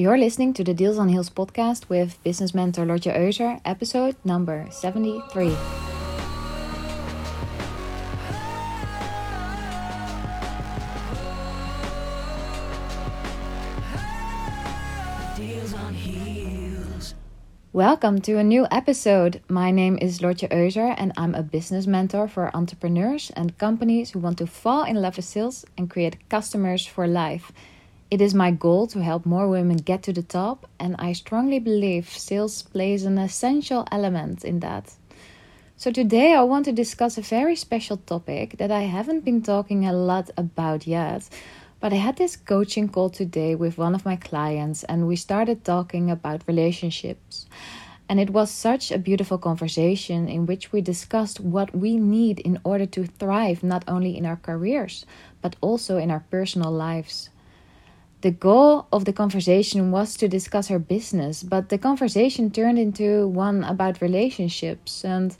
You're listening to the Deals on Heels podcast with business mentor Lotje Euser, episode number 73. Welcome to a new episode. My name is Lotje Euser and I'm a business mentor for entrepreneurs and companies who want to fall in love with sales and create customers for life. It is my goal to help more women get to the top, and I strongly believe sales plays an essential element in that. So, today I want to discuss a very special topic that I haven't been talking a lot about yet. But I had this coaching call today with one of my clients, and we started talking about relationships. And it was such a beautiful conversation in which we discussed what we need in order to thrive not only in our careers, but also in our personal lives. The goal of the conversation was to discuss her business, but the conversation turned into one about relationships. And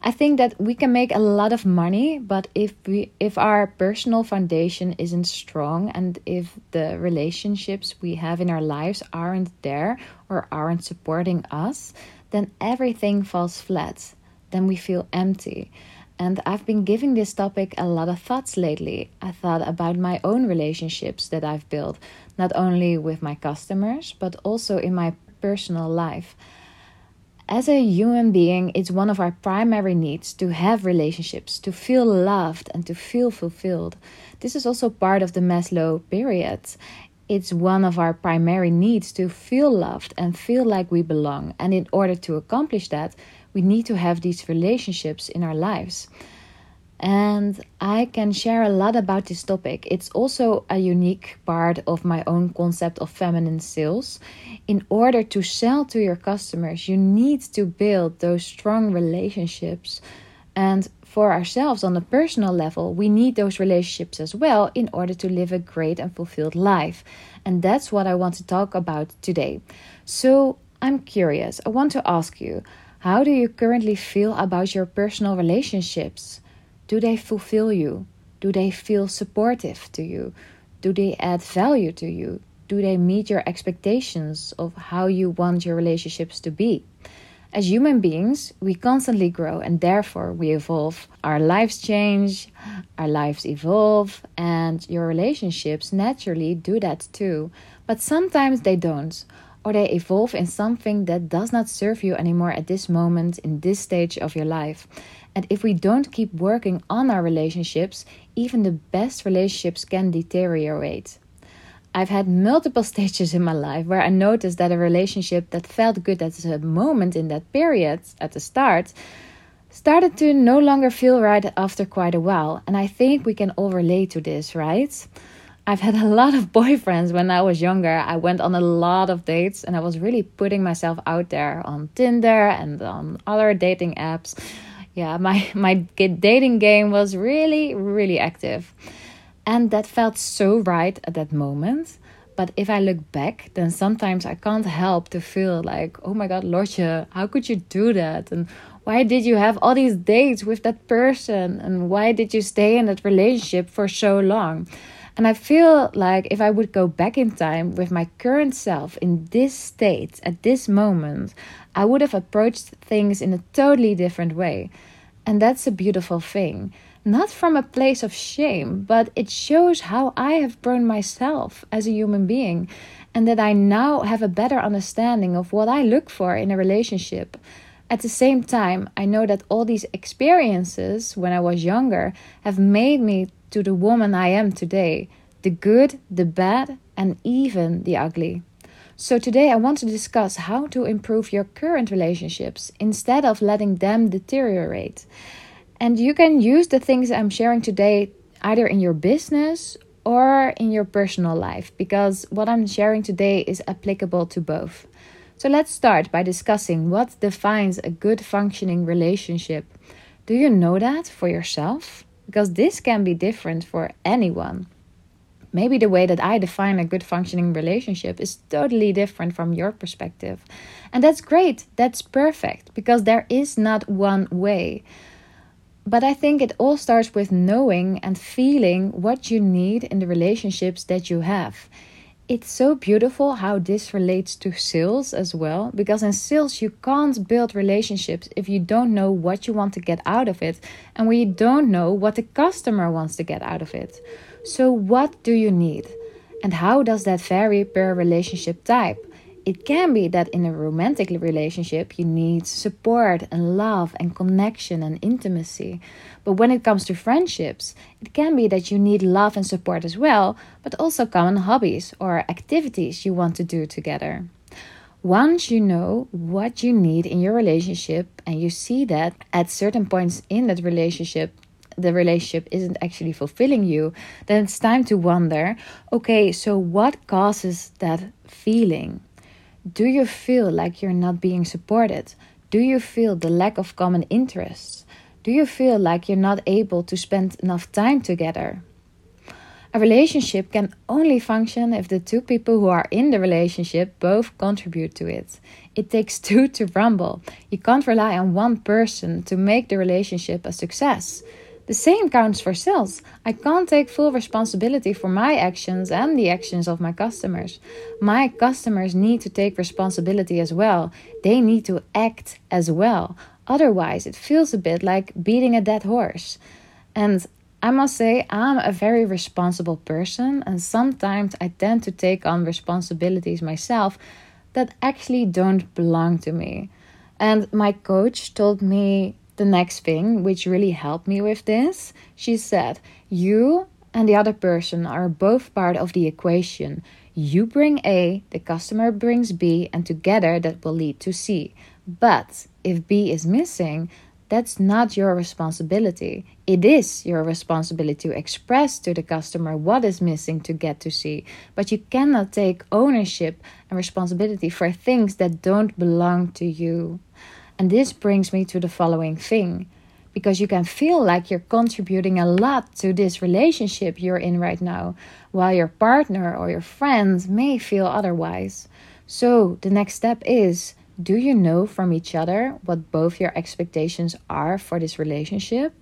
I think that we can make a lot of money, but if we if our personal foundation isn't strong and if the relationships we have in our lives aren't there or aren't supporting us, then everything falls flat. Then we feel empty. And I've been giving this topic a lot of thoughts lately. I thought about my own relationships that I've built, not only with my customers, but also in my personal life. As a human being, it's one of our primary needs to have relationships, to feel loved, and to feel fulfilled. This is also part of the Maslow pyramid. It's one of our primary needs to feel loved and feel like we belong. And in order to accomplish that, we need to have these relationships in our lives and I can share a lot about this topic. It's also a unique part of my own concept of feminine sales. In order to sell to your customers, you need to build those strong relationships. And for ourselves on a personal level, we need those relationships as well in order to live a great and fulfilled life. And that's what I want to talk about today. So I'm curious, I want to ask you how do you currently feel about your personal relationships? Do they fulfill you? Do they feel supportive to you? Do they add value to you? Do they meet your expectations of how you want your relationships to be? As human beings, we constantly grow and therefore we evolve. Our lives change, our lives evolve, and your relationships naturally do that too. But sometimes they don't, or they evolve in something that does not serve you anymore at this moment in this stage of your life. And if we don't keep working on our relationships, even the best relationships can deteriorate. I've had multiple stages in my life where I noticed that a relationship that felt good at the moment in that period, at the start, started to no longer feel right after quite a while. And I think we can all relate to this, right? I've had a lot of boyfriends when I was younger. I went on a lot of dates and I was really putting myself out there on Tinder and on other dating apps yeah, my my dating game was really really active, and that felt so right at that moment. But if I look back, then sometimes I can't help to feel like, oh my God, Lotje, how could you do that? And why did you have all these dates with that person? And why did you stay in that relationship for so long? And I feel like if I would go back in time with my current self in this state at this moment, I would have approached things in a totally different way. And that's a beautiful thing. Not from a place of shame, but it shows how I have grown myself as a human being and that I now have a better understanding of what I look for in a relationship. At the same time, I know that all these experiences when I was younger have made me to the woman I am today the good, the bad, and even the ugly. So, today I want to discuss how to improve your current relationships instead of letting them deteriorate. And you can use the things I'm sharing today either in your business or in your personal life because what I'm sharing today is applicable to both. So, let's start by discussing what defines a good functioning relationship. Do you know that for yourself? Because this can be different for anyone. Maybe the way that I define a good functioning relationship is totally different from your perspective. And that's great. That's perfect because there is not one way. But I think it all starts with knowing and feeling what you need in the relationships that you have. It's so beautiful how this relates to sales as well because in sales you can't build relationships if you don't know what you want to get out of it and you don't know what the customer wants to get out of it. So what do you need? And how does that vary per relationship type it can be that in a romantic relationship you need support and love and connection and intimacy. But when it comes to friendships, it can be that you need love and support as well, but also common hobbies or activities you want to do together. Once you know what you need in your relationship and you see that at certain points in that relationship the relationship isn't actually fulfilling you, then it's time to wonder okay, so what causes that feeling? Do you feel like you're not being supported? Do you feel the lack of common interests? Do you feel like you're not able to spend enough time together? A relationship can only function if the two people who are in the relationship both contribute to it. It takes two to rumble. You can't rely on one person to make the relationship a success. The same counts for sales. I can't take full responsibility for my actions and the actions of my customers. My customers need to take responsibility as well. They need to act as well. Otherwise, it feels a bit like beating a dead horse. And I must say, I'm a very responsible person, and sometimes I tend to take on responsibilities myself that actually don't belong to me. And my coach told me the next thing, which really helped me with this, she said, You and the other person are both part of the equation. You bring A, the customer brings B, and together that will lead to C. But if B is missing, that's not your responsibility. It is your responsibility to express to the customer what is missing to get to C. But you cannot take ownership and responsibility for things that don't belong to you. And this brings me to the following thing because you can feel like you're contributing a lot to this relationship you're in right now, while your partner or your friends may feel otherwise. So, the next step is do you know from each other what both your expectations are for this relationship?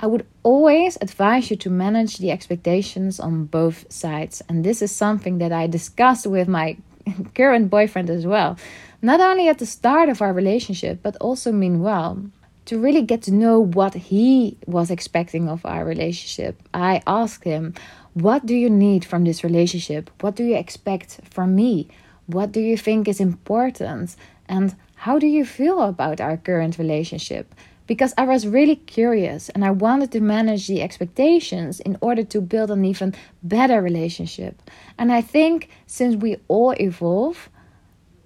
I would always advise you to manage the expectations on both sides, and this is something that I discussed with my current boyfriend as well not only at the start of our relationship, but also meanwhile. To really get to know what he was expecting of our relationship, I asked him, What do you need from this relationship? What do you expect from me? What do you think is important? And how do you feel about our current relationship? Because I was really curious and I wanted to manage the expectations in order to build an even better relationship. And I think since we all evolve,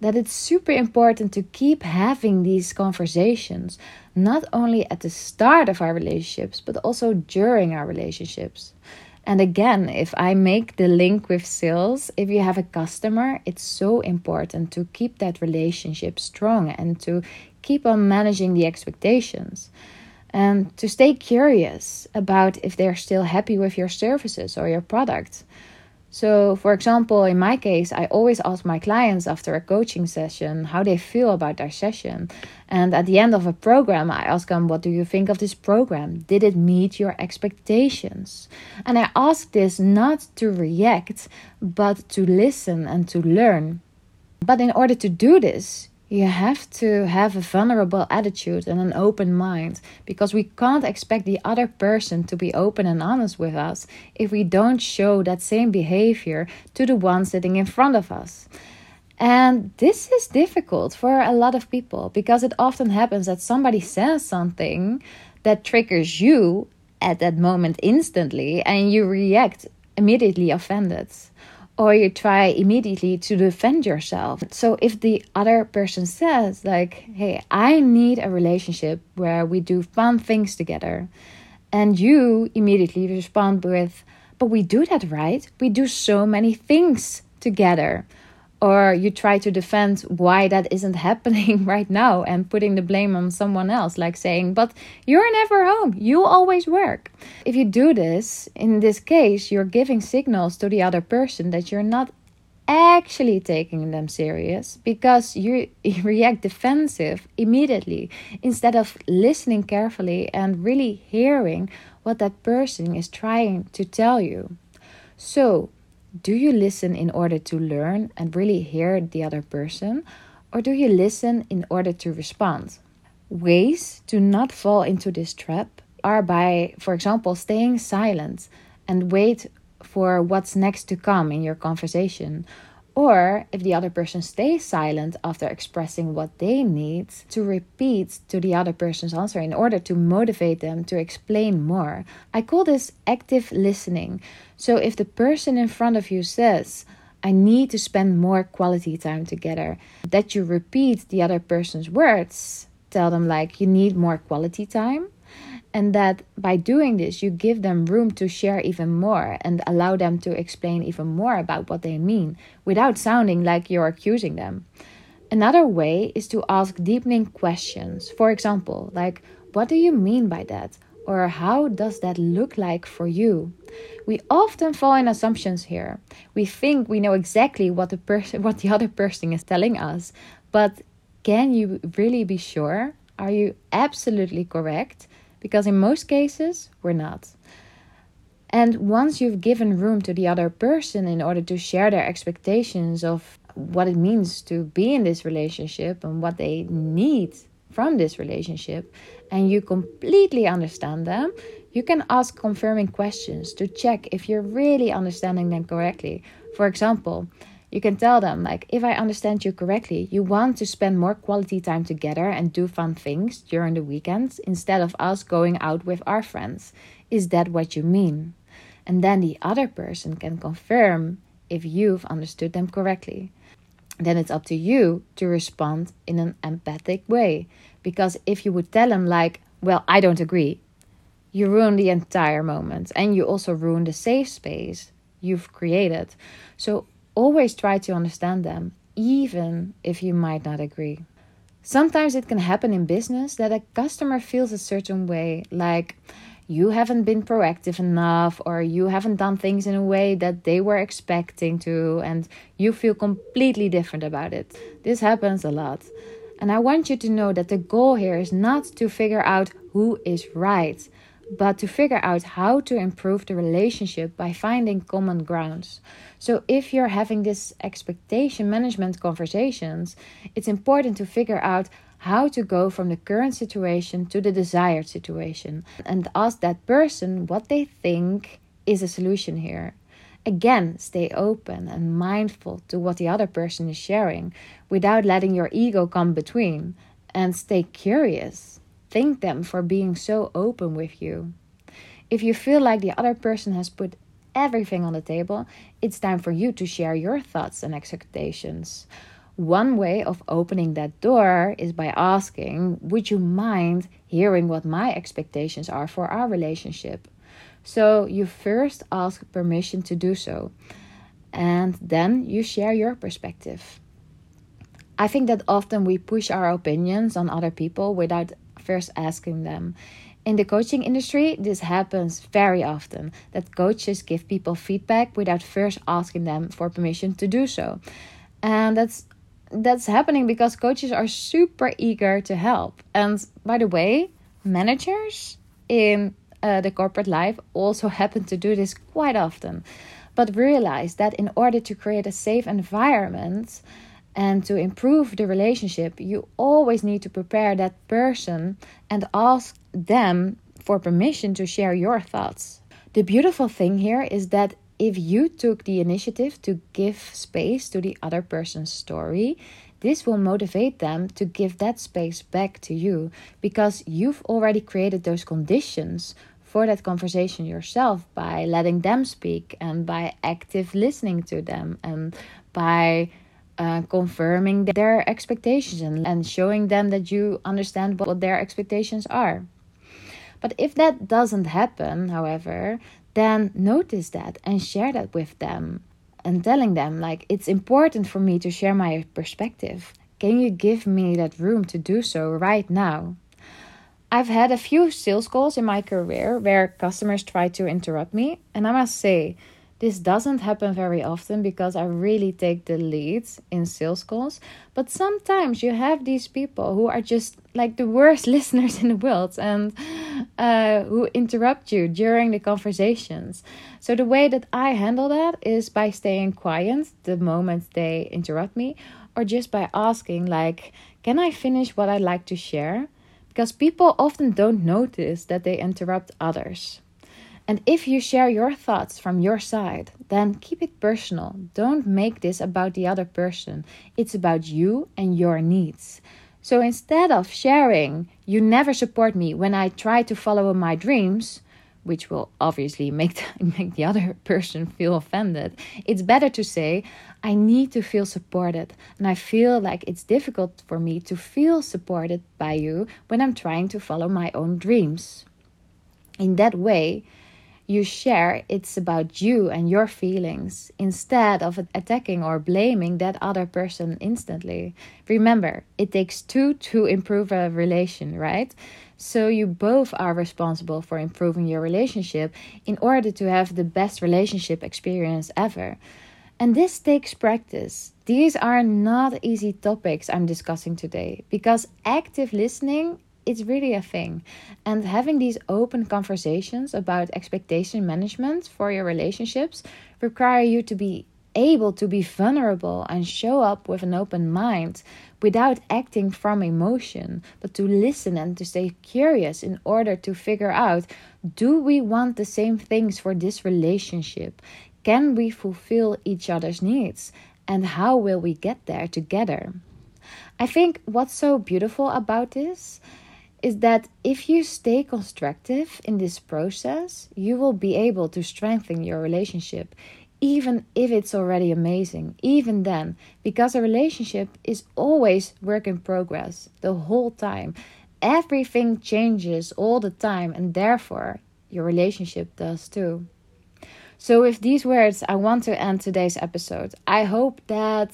that it's super important to keep having these conversations, not only at the start of our relationships, but also during our relationships. And again, if I make the link with sales, if you have a customer, it's so important to keep that relationship strong and to keep on managing the expectations. And to stay curious about if they're still happy with your services or your product. So, for example, in my case, I always ask my clients after a coaching session how they feel about their session. And at the end of a program, I ask them, What do you think of this program? Did it meet your expectations? And I ask this not to react, but to listen and to learn. But in order to do this, you have to have a vulnerable attitude and an open mind because we can't expect the other person to be open and honest with us if we don't show that same behavior to the one sitting in front of us. And this is difficult for a lot of people because it often happens that somebody says something that triggers you at that moment instantly and you react immediately offended or you try immediately to defend yourself. So if the other person says like, "Hey, I need a relationship where we do fun things together." And you immediately respond with, "But we do that, right? We do so many things together." Or you try to defend why that isn't happening right now and putting the blame on someone else, like saying, But you're never home, you always work. If you do this, in this case, you're giving signals to the other person that you're not actually taking them serious because you, react defensive immediately instead of listening carefully and really hearing what that person is trying to tell you. So, Do you listen in order to learn and really hear the other person? Or do you listen in order to respond? Ways to not fall into this trap are by, for example, staying silent and wait for what's next to come in your conversation. Or if the other person stays silent after expressing what they need, to repeat to the other person's answer in order to motivate them to explain more. I call this active listening. So if the person in front of you says, I need to spend more quality time together, that you repeat the other person's words, tell them like you need more quality time and that by doing this you give them room to share even more and allow them to explain even more about what they mean without sounding like you're accusing them. Another way is to ask deepening questions. For example, like what do you mean by that? Or how does that look like for you? We often fall in assumptions here. We think we know exactly what the person what the other person is telling us, but can you really be sure? Are you absolutely correct? Because in most cases, we're not. And once you've given room to the other person in order to share their expectations of what it means to be in this relationship and what they need from this relationship, and you completely understand them, you can ask confirming questions to check if you're really understanding them correctly. For example, you can tell them, like, if I understand you correctly, you want to spend more quality time together and do fun things during the weekends instead of us going out with our friends. Is that what you mean? And then the other person can confirm if you've understood them correctly. Then it's up to you to respond in an empathic way. Because if you would tell them, like, well, I don't agree, you ruin the entire moment and you also ruin the safe space you've created. So Always try to understand them, even if you might not agree. Sometimes it can happen in business that a customer feels a certain way, like you haven't been proactive enough, or you haven't done things in a way that they were expecting to, and you feel completely different about it. This happens a lot. And I want you to know that the goal here is not to figure out who is right, but to figure out how to improve the relationship by finding common grounds. So, if you're having this expectation management conversations, it's important to figure out how to go from the current situation to the desired situation and ask that person what they think is a solution here. Again, stay open and mindful to what the other person is sharing without letting your ego come between and stay curious thank them for being so open with you. If you feel like the other person has put everything on the table, it's time for you to share your thoughts and expectations. One way of opening that door is by asking, Would you mind hearing what my expectations are for our relationship? So you first ask permission to do so, and then you share your perspective. I think that often we push our opinions on other people without first asking them. In the coaching industry, this happens very often that coaches give people feedback without first asking them for permission to do so. And that's that's happening because coaches are super eager to help. And by the way, managers in uh, the corporate life also happen to do this quite often. But realize that in order to create a safe environment, and to improve the relationship, you always need to prepare that person and ask them for permission to share your thoughts. The beautiful thing here is that if you took the initiative to give space to the other person's story, this will motivate them to give that space back to you because you've already created those conditions for that conversation yourself by letting them speak and by active listening to them and by uh, confirming their expectations and, and showing them that you understand what their expectations are. But if that doesn't happen, however, then notice that and share that with them and telling them, like, it's important for me to share my perspective. Can you give me that room to do so right now? I've had a few sales calls in my career where customers try to interrupt me, and I must say, This doesn't happen very often because I really take the lead in sales calls. But sometimes you have these people who are just like the worst listeners in the world and uh, who interrupt you during the conversations. So, the way that I handle that is by staying quiet the moment they interrupt me, or just by asking, like, can I finish what I'd like to share? Because people often don't notice that they interrupt others. And if you share your thoughts from your side, then keep it personal. Don't make this about the other person. It's about you and your needs. So instead of sharing, you never support me when I try to follow my dreams, which will obviously make the, make the other person feel offended, it's better to say, I need to feel supported. And I feel like it's difficult for me to feel supported by you when I'm trying to follow my own dreams. In that way, you share, it's about you and your feelings instead of attacking or blaming that other person instantly. Remember, it takes two to improve a relation, right? So you both are responsible for improving your relationship in order to have the best relationship experience ever. And this takes practice. These are not easy topics I'm discussing today because active listening it's really a thing. And having these open conversations about expectation management for your relationships require you to be able to be vulnerable and show up with an open mind without acting from emotion, but to listen and to stay curious in order to figure out do we want the same things for this relationship? Can we fulfill each other's needs? And how will we get there together? I think what's so beautiful about this is that if you stay constructive in this process, you will be able to strengthen your relationship, even if it's already amazing, even then, because a relationship is always work in progress the whole time. Everything changes all the time, and therefore, your relationship does too. So, with these words, I want to end today's episode. I hope that,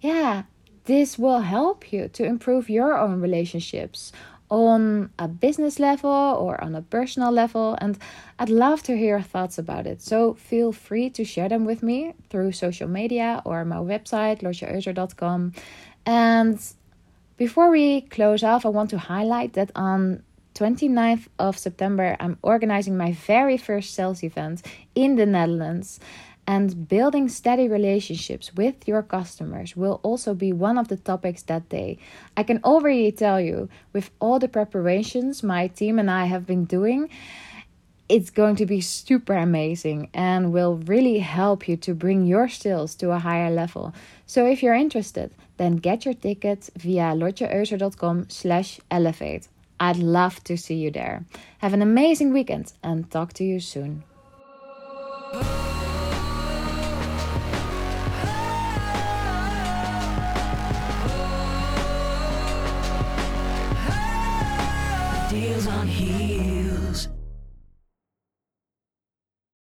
yeah, this will help you to improve your own relationships on a business level or on a personal level. And I'd love to hear your thoughts about it. So feel free to share them with me through social media or my website, lotjeeuser.com. And before we close off, I want to highlight that on 29th of September, I'm organizing my very first sales event in the Netherlands. And building steady relationships with your customers will also be one of the topics that day. I can already tell you, with all the preparations my team and I have been doing, it's going to be super amazing and will really help you to bring your sales to a higher level. So if you're interested, then get your ticket via lotjeeuser.com slash elevate. I'd love to see you there. Have an amazing weekend and talk to you soon.